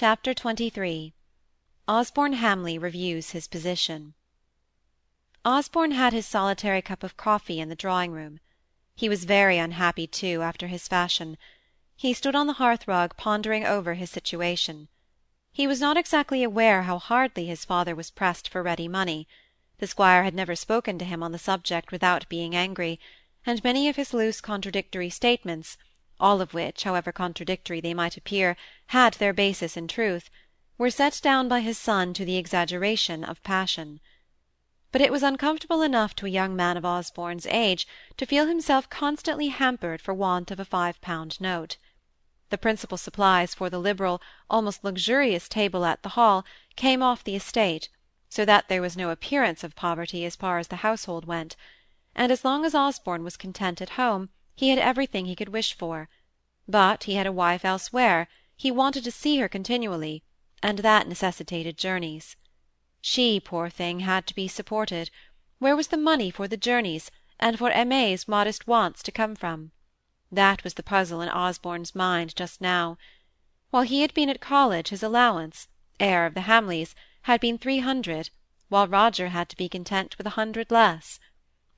Chapter XXIII Osborne Hamley reviews his position Osborne had his solitary cup of coffee in the drawing room. He was very unhappy, too, after his fashion. He stood on the hearth–rug pondering over his situation. He was not exactly aware how hardly his father was pressed for ready money. The squire had never spoken to him on the subject without being angry, and many of his loose contradictory statements all of which, however contradictory they might appear, had their basis in truth, were set down by his son to the exaggeration of passion. But it was uncomfortable enough to a young man of Osborne's age to feel himself constantly hampered for want of a five–pound note. The principal supplies for the liberal, almost luxurious table at the Hall came off the estate, so that there was no appearance of poverty as far as the household went; and as long as Osborne was content at home, he had everything he could wish for; but he had a wife elsewhere, he wanted to see her continually, and that necessitated journeys. She, poor thing, had to be supported; where was the money for the journeys, and for Aimée's modest wants to come from? That was the puzzle in Osborne's mind just now. While he had been at college his allowance, heir of the Hamleys, had been three hundred, while Roger had to be content with a hundred less.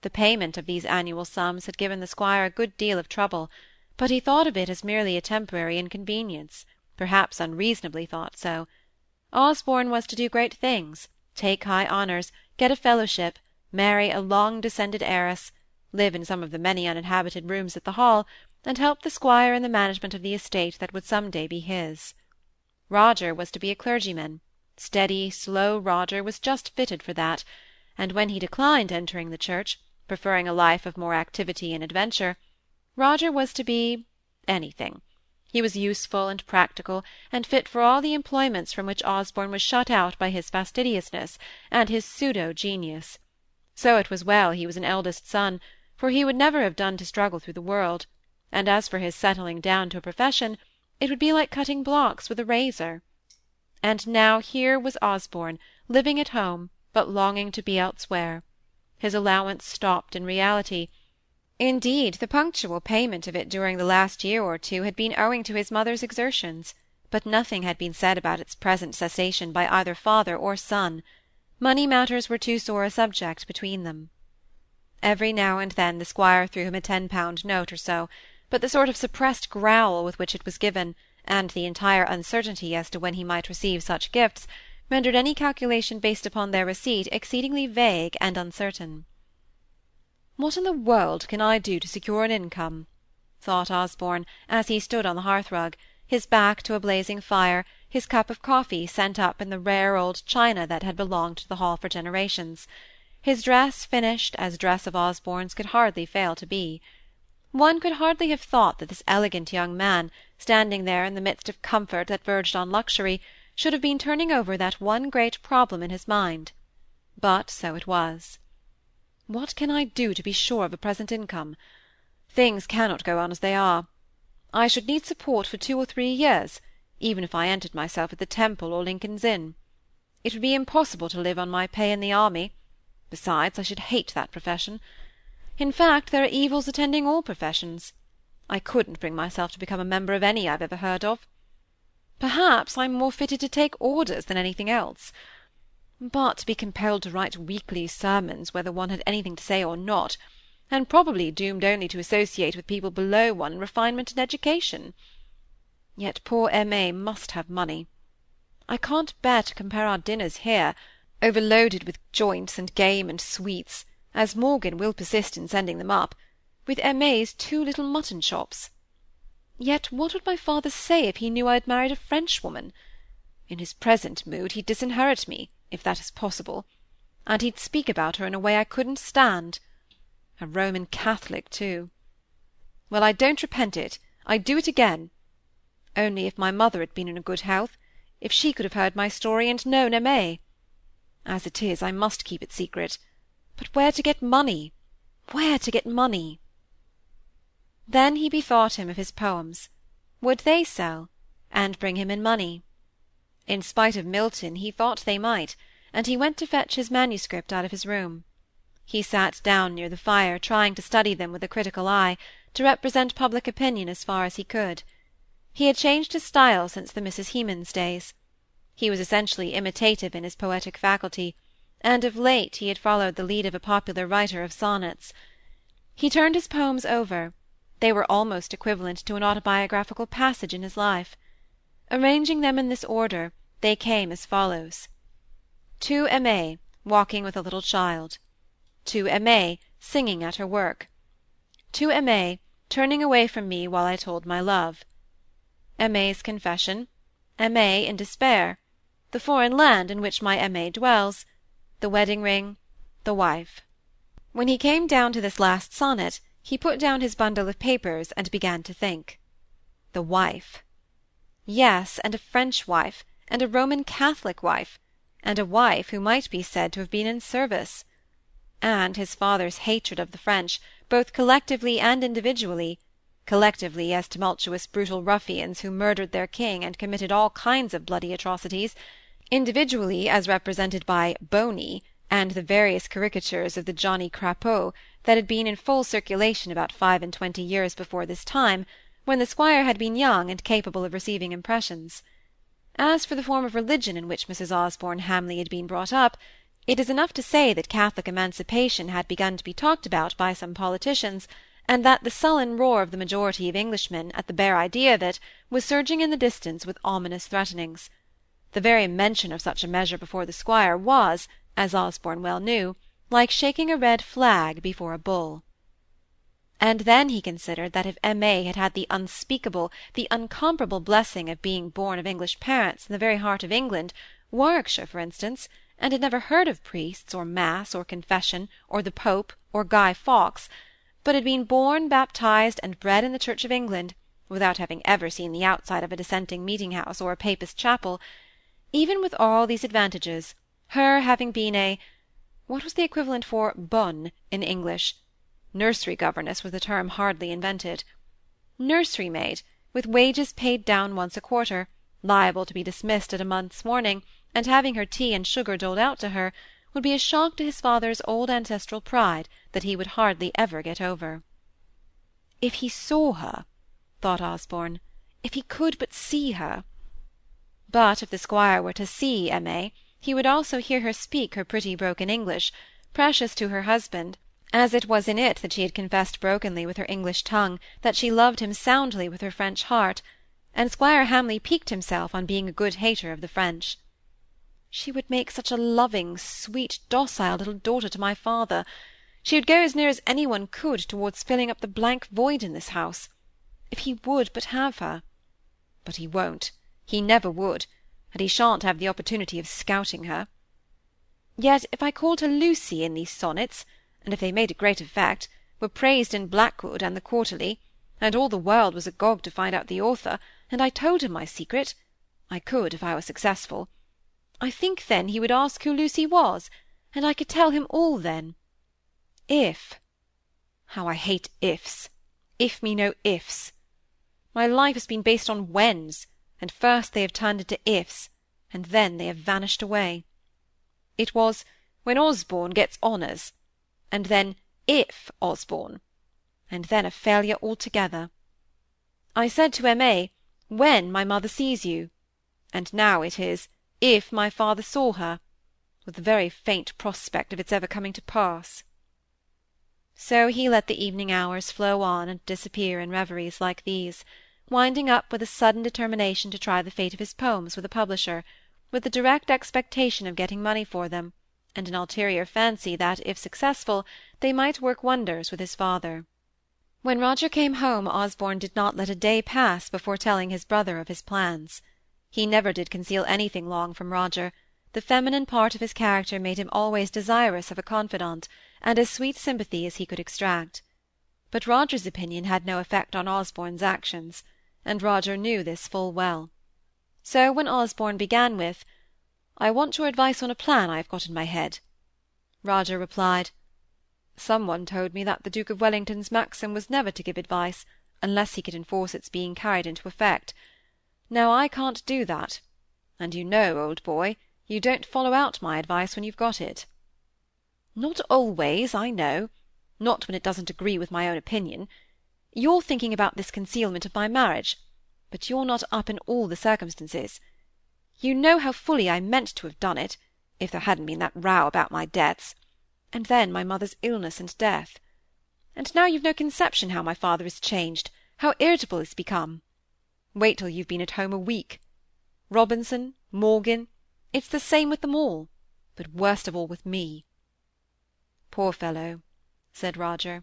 The payment of these annual sums had given the squire a good deal of trouble, but he thought of it as merely a temporary inconvenience, perhaps unreasonably thought so. Osborne was to do great things, take high honours, get a fellowship, marry a long–descended heiress, live in some of the many uninhabited rooms at the Hall, and help the squire in the management of the estate that would some day be his. Roger was to be a clergyman; steady, slow Roger was just fitted for that, and when he declined entering the church, preferring a life of more activity and adventure, Roger was to be anything. He was useful and practical, and fit for all the employments from which Osborne was shut out by his fastidiousness and his pseudo–genius. So it was well he was an eldest son, for he would never have done to struggle through the world; and as for his settling down to a profession, it would be like cutting blocks with a razor. And now here was Osborne, living at home, but longing to be elsewhere his allowance stopped in reality; indeed, the punctual payment of it during the last year or two had been owing to his mother's exertions, but nothing had been said about its present cessation by either father or son; money matters were too sore a subject between them. Every now and then the squire threw him a ten–pound note or so, but the sort of suppressed growl with which it was given, and the entire uncertainty as to when he might receive such gifts rendered any calculation based upon their receipt exceedingly vague and uncertain. "What in the world can I do to secure an income?" thought Osborne, as he stood on the hearth–rug, his back to a blazing fire, his cup of coffee sent up in the rare old china that had belonged to the Hall for generations, his dress finished as dress of Osborne's could hardly fail to be. One could hardly have thought that this elegant young man, standing there in the midst of comfort that verged on luxury, should have been turning over that one great problem in his mind. But so it was. What can I do to be sure of a present income? Things cannot go on as they are. I should need support for two or three years, even if I entered myself at the Temple or Lincoln's Inn. It would be impossible to live on my pay in the army; besides, I should hate that profession. In fact, there are evils attending all professions. I couldn't bring myself to become a member of any I've ever heard of. Perhaps I'm more fitted to take orders than anything else. But to be compelled to write weekly sermons whether one had anything to say or not, and probably doomed only to associate with people below one in refinement and education. Yet poor Aimée must have money. I can't bear to compare our dinners here, overloaded with joints and game and sweets, as Morgan will persist in sending them up, with Aimée's two little mutton chops. Yet what would my father say if he knew I had married a Frenchwoman? In his present mood he'd disinherit me, if that is possible, and he'd speak about her in a way I couldn't stand. A Roman Catholic, too. Well, I don't repent it. I'd do it again. Only if my mother had been in good health, if she could have heard my story and known Aimée. As it is, I must keep it secret. But where to get money? Where to get money? Then he bethought him of his poems. Would they sell, and bring him in money? In spite of Milton, he thought they might, and he went to fetch his manuscript out of his room. He sat down near the fire, trying to study them with a critical eye, to represent public opinion as far as he could. He had changed his style since the Mrs. Hemans days. He was essentially imitative in his poetic faculty, and of late he had followed the lead of a popular writer of sonnets. He turned his poems over; they were almost equivalent to an autobiographical passage in his life. Arranging them in this order, they came as follows: To Aimée, walking with a little child. To Aimée, singing at her work. To Aimée, turning away from me while I told my love. Aimée's confession. Aimée in despair. The foreign land in which my Aimée dwells. The wedding ring. The wife. When he came down to this last sonnet, he put down his bundle of papers and began to think. The wife. Yes, and a French wife, and a Roman Catholic wife, and a wife who might be said to have been in service. And his father's hatred of the French, both collectively and individually, collectively as tumultuous brutal ruffians who murdered their king and committed all kinds of bloody atrocities, individually as represented by Boney and the various caricatures of the Johnny Crapaud that had been in full circulation about five and twenty years before this time, when the squire had been young and capable of receiving impressions. As for the form of religion in which Mrs. Osborne Hamley had been brought up, it is enough to say that Catholic emancipation had begun to be talked about by some politicians and that the sullen roar of the majority of Englishmen at the bare idea of it was surging in the distance with ominous threatenings. The very mention of such a measure before the squire was, as Osborne well knew, like shaking a red flag before a bull. And then he considered that if Aimée had had the unspeakable, the uncomparable blessing of being born of English parents in the very heart of England, Warwickshire, for instance, and had never heard of priests, or mass, or confession, or the Pope, or Guy Fawkes, but had been born, baptized, and bred in the Church of England, without having ever seen the outside of a dissenting meeting-house or a papist chapel, even with all these advantages, her having been a what was the equivalent for bonne in English? Nursery governess was a term hardly invented. Nursery maid, with wages paid down once a quarter, liable to be dismissed at a month's warning, and having her tea and sugar doled out to her, would be a shock to his father's old ancestral pride that he would hardly ever get over. If he saw her, thought Osborne, if he could but see her. But if the squire were to see Aimée, he would also hear her speak her pretty broken English, precious to her husband, as it was in it that she had confessed brokenly with her English tongue that she loved him soundly with her French heart, and Squire Hamley piqued himself on being a good hater of the French. She would make such a loving, sweet, docile little daughter to my father. She would go as near as any one could towards filling up the blank void in this house. If he would but have her. But he won't. He never would. And he shan't have the opportunity of scouting her. Yet if I called her Lucy in these sonnets, and if they made a great effect, were praised in Blackwood and the Quarterly, and all the world was agog to find out the author, and I told him my secret, I could if I were successful, I think then he would ask who Lucy was, and I could tell him all then. If how I hate ifs! If me no ifs! My life has been based on whens, and first they have turned into ifs, and then they have vanished away. It was when Osborne gets honours, and then if Osborne, and then a failure altogether. I said to Aimée, when my mother sees you, and now it is if my father saw her, with the very faint prospect of its ever coming to pass. So he let the evening hours flow on and disappear in reveries like these, winding up with a sudden determination to try the fate of his poems with a publisher, with the direct expectation of getting money for them, and an ulterior fancy that, if successful, they might work wonders with his father. When Roger came home Osborne did not let a day pass before telling his brother of his plans. He never did conceal anything long from Roger; the feminine part of his character made him always desirous of a confidant, and as sweet sympathy as he could extract. But Roger's opinion had no effect on Osborne's actions, and Roger knew this full well. So when Osborne began with, "I want your advice on a plan I have got in my head," Roger replied, "Some one told me that the Duke of Wellington's maxim was never to give advice, unless he could enforce its being carried into effect. Now I can't do that; and you know, old boy, you don't follow out my advice when you've got it." "Not always, I know; not when it doesn't agree with my own opinion. You're thinking about this concealment of my marriage. but you're not up in all the circumstances. You know how fully I meant to have done it, if there hadn't been that row about my debts, and then my mother's illness and death. And now you've no conception how my father is changed, how irritable he's become. Wait till you've been at home a week. Robinson, Morgan, it's the same with them all, but worst of all with me. Poor fellow, said Roger.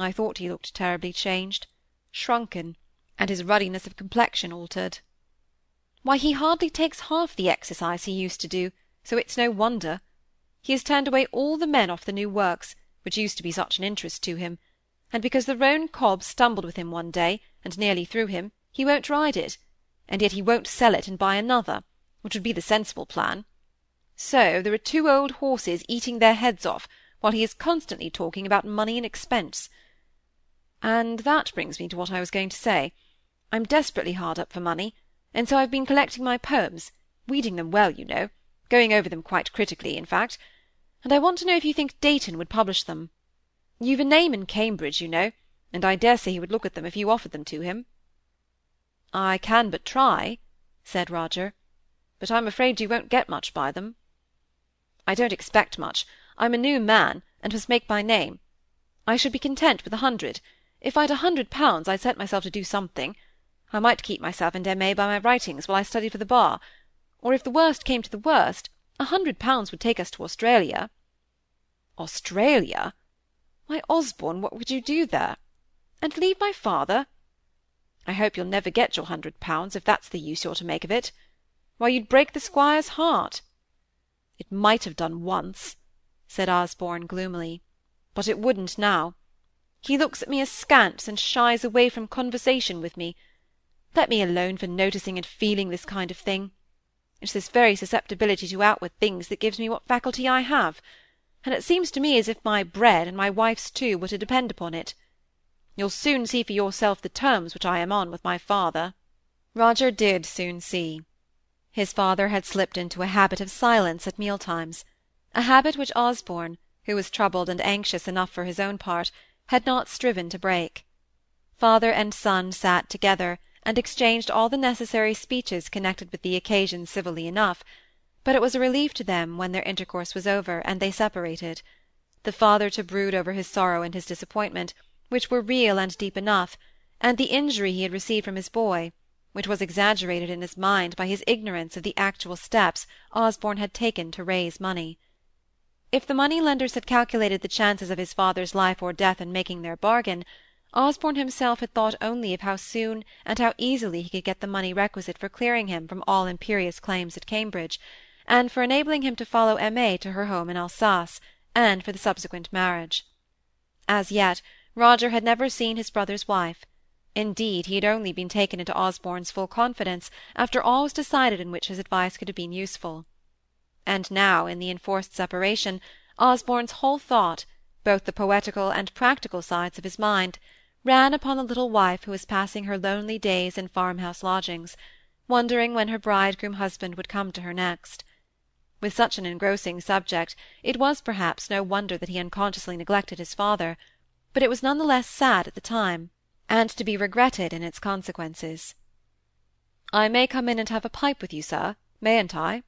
I thought he looked terribly changed, shrunken, and his ruddiness of complexion altered. Why, he hardly takes half the exercise he used to do, so it's no wonder. He has turned away all the men off the new works, which used to be such an interest to him, and because the roan cob stumbled with him one day, and nearly threw him, he won't ride it, and yet he won't sell it and buy another, which would be the sensible plan. So there are two old horses eating their heads off, while he is constantly talking about money and expense. And that brings me to what I was going to say. I'm desperately hard up for money, and so I've been collecting my poems, weeding them well, you know, going over them quite critically, in fact, and I want to know if you think Deighton would publish them. You've a name in Cambridge, you know, and I dare say he would look at them if you offered them to him. I can but try, said Roger, but I'm afraid you won't get much by them. I don't expect much. I'm a new man, and must make my name. I should be content with a hundred. If I'd a hundred pounds, I'd set myself to do something. I might keep myself and Aimée by my writings while I studied for the bar, or if the worst came to the worst, a hundred pounds would take us to Australia. Australia? Why, Osborne, what would you do there? And leave my father? I hope you'll never get your hundred pounds, if that's the use you're to make of it. Why, you'd break the squire's heart. It might have done once, said Osborne gloomily, but it wouldn't now. He looks at me askance and shies away from conversation with me. Let me alone for noticing and feeling this kind of thing. It's this very susceptibility to outward things that gives me what faculty I have, and it seems to me as if my bread, and my wife's too, were to depend upon it. You'll soon see for yourself the terms which I am on with my father. Roger did soon see. His father had slipped into a habit of silence at meal-times, a habit which Osborne, who was troubled and anxious enough for his own part, had not striven to break. Father and son sat together, and exchanged all the necessary speeches connected with the occasion civilly enough, but it was a relief to them when their intercourse was over, and they separated, the father to brood over his sorrow and his disappointment, which were real and deep enough, and the injury he had received from his boy, which was exaggerated in his mind by his ignorance of the actual steps Osborne had taken to raise money. If the money-lenders had calculated the chances of his father's life or death in making their bargain, Osborne himself had thought only of how soon and how easily he could get the money requisite for clearing him from all imperious claims at Cambridge, and for enabling him to follow Aimée to her home in Alsace, and for the subsequent marriage. As yet, Roger had never seen his brother's wife; indeed, he had only been taken into Osborne's full confidence after all was decided in which his advice could have been useful. And now, in the enforced separation, Osborne's whole thought, both the poetical and practical sides of his mind, ran upon the little wife who was passing her lonely days in farmhouse lodgings, wondering when her bridegroom husband would come to her next. With such an engrossing subject, it was perhaps no wonder that he unconsciously neglected his father but it was none the less sad at the time, and to be regretted in its consequences. "I may come in and have a pipe with you, sir, mayn't I?"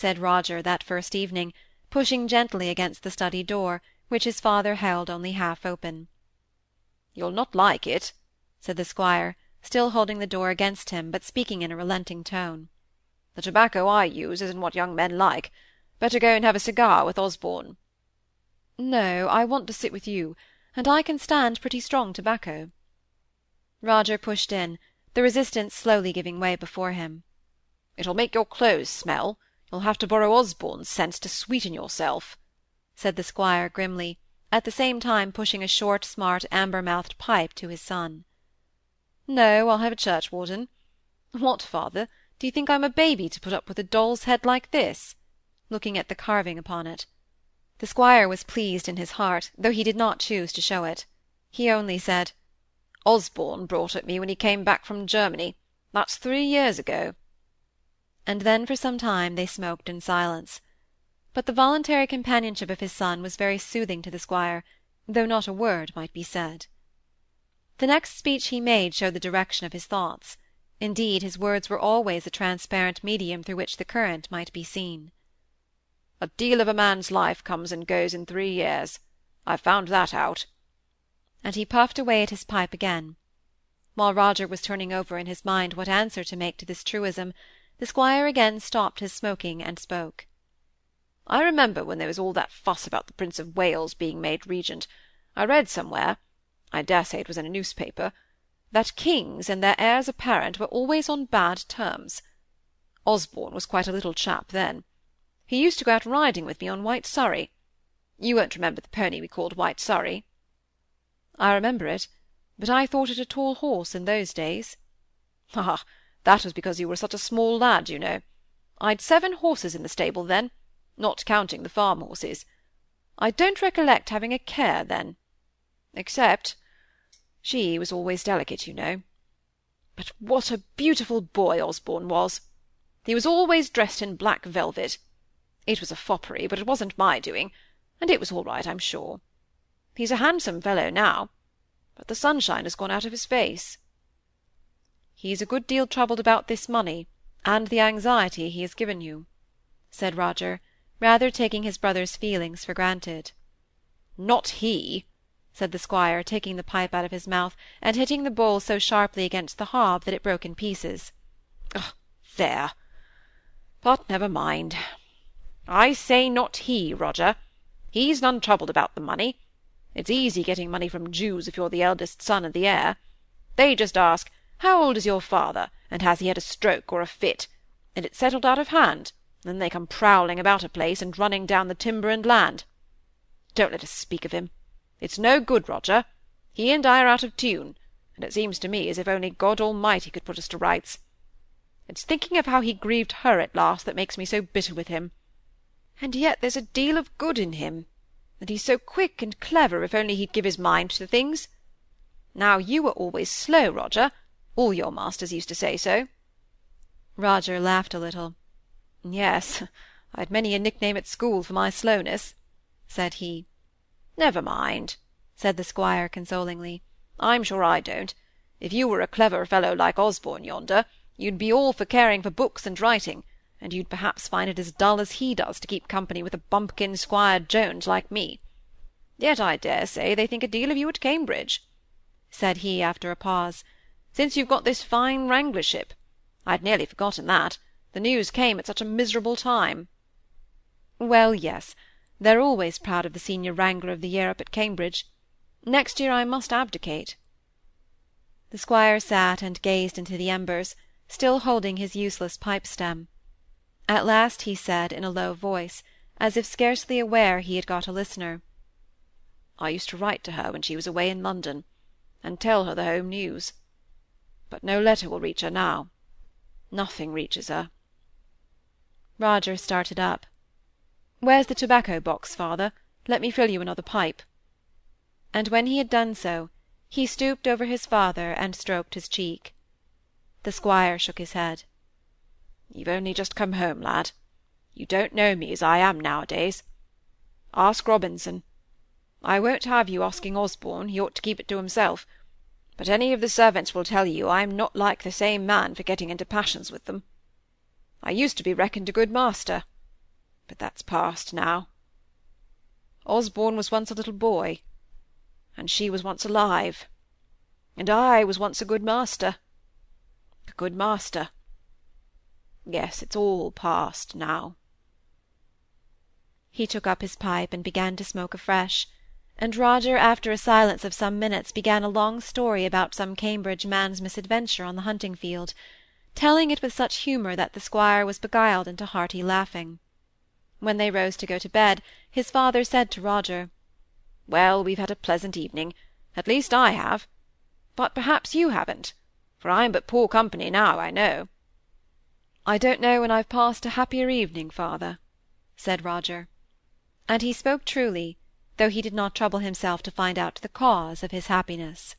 Said Roger that first evening, pushing gently against the study door, which his father held only half open. "You'll not like it," said the squire, still holding the door against him, but speaking in a relenting tone. "The tobacco I use isn't what young men like. Better go and have a cigar with Osborne." "No, I want to sit with you and I can stand pretty strong tobacco." Roger pushed in, the resistance slowly giving way before him. "It'll make your clothes smell. You'll have to borrow Osborne's scents to sweeten yourself," said the squire grimly, at the same time pushing a short, smart, amber-mouthed pipe to his son. "No, I'll have a churchwarden. What, father, do you think I'm a baby to put up with a doll's head like this?" looking at the carving upon it. The squire was pleased in his heart, though he did not choose to show it. He only said, "Osborne brought it me when he came back from Germany. That's three years ago." And then for some time they smoked in silence. But the voluntary companionship of his son was very soothing to the squire, though not a word might be said. The next speech he made showed the direction of his thoughts. Indeed, his words were always a transparent medium through which the current might be seen. A deal of a man's life comes and goes in three years. I've found that out. And he puffed away at his pipe again. While Roger was turning over in his mind what answer to make to this truism, the squire again stopped his smoking and spoke. I remember when there was all that fuss about the Prince of Wales being made regent, I read somewhere—I dare say it was in a newspaper—that kings and their heirs apparent were always on bad terms. Osborne was quite a little chap then. He used to go out riding with me on White Surrey. You won't remember the pony we called White Surrey?" "I remember it, but I thought it a tall horse in those days." "Ah! That was because you were such a small lad, you know. I'd seven horses in the stable then, not counting the farm horses. I don't recollect having a care then. Except she was always delicate, you know. But what a beautiful boy Osborne was! He was always dressed in black velvet. It was a foppery, but it wasn't my doing, and it was all right, I'm sure. He's a handsome fellow now, but the sunshine has gone out of his face. He's a good deal troubled about this money, and the anxiety he has given you, said Roger, rather taking his brother's feelings for granted. Not he, said the squire, taking the pipe out of his mouth, and hitting the bowl so sharply against the hob that it broke in pieces. There! But never mind. I say not he, Roger. He's none troubled about the money. It's easy getting money from Jews if you're the eldest son and the heir. They just ask, How old is your father, and has he had a stroke or a fit? And it's settled out of hand, and then they come prowling about a place, and running down the timber and land. Don't let us speak of him. It's no good, Roger. He and I are out of tune, and it seems to me as if only God Almighty could put us to rights. It's thinking of how he grieved her at last that makes me so bitter with him. And yet there's a deal of good in him, and he's so quick and clever if only he'd give his mind to things. Now you were always slow, Roger. All your masters used to say so. Roger laughed a little. Yes, I had many a nickname at school for my slowness, said he. Never mind, said the squire consolingly. I'm sure I don't. If you were a clever fellow like Osborne yonder, you'd be all for caring for books and writing, and you'd perhaps find it as dull as he does to keep company with a bumpkin Squire Jones like me. Yet I dare say they think a deal of you at Cambridge, said he after a pause, since you've got this fine wranglership. I'd nearly forgotten that. The news came at such a miserable time. Well, yes, they're always proud of the senior wrangler of the year up at Cambridge. Next year I must abdicate. The squire sat and gazed into the embers, still holding his useless pipe-stem. At last he said, in a low voice, as if scarcely aware he had got a listener, I used to write to her when she was away in London, and tell her the home news. But no letter will reach her now. Nothing reaches her. Roger started up. Where's the tobacco-box, father? Let me fill you another pipe. And when he had done so, he stooped over his father and stroked his cheek. The squire shook his head. You've only just come home, lad. You don't know me as I am nowadays. Ask Robinson. I won't have you asking Osborne, he ought to keep it to himself. But any of the servants will tell you I am not like the same man for getting into passions with them. I used to be reckoned a good master, but that's past now. Osborne was once a little boy, and she was once alive, and I was once a good master. A good master. Yes, it's all past now. He took up his pipe and began to smoke afresh, and Roger, after a silence of some minutes, began a long story about some Cambridge man's misadventure on the hunting-field, telling it with such humour that the squire was beguiled into hearty laughing. When they rose to go to bed, his father said to Roger, "Well, we've had a pleasant evening. At least I have. But perhaps you haven't, for I'm but poor company now, I know. I don't know when I've passed a happier evening, father, said Roger. And he spoke truly, though he did not trouble himself to find out the cause of his happiness.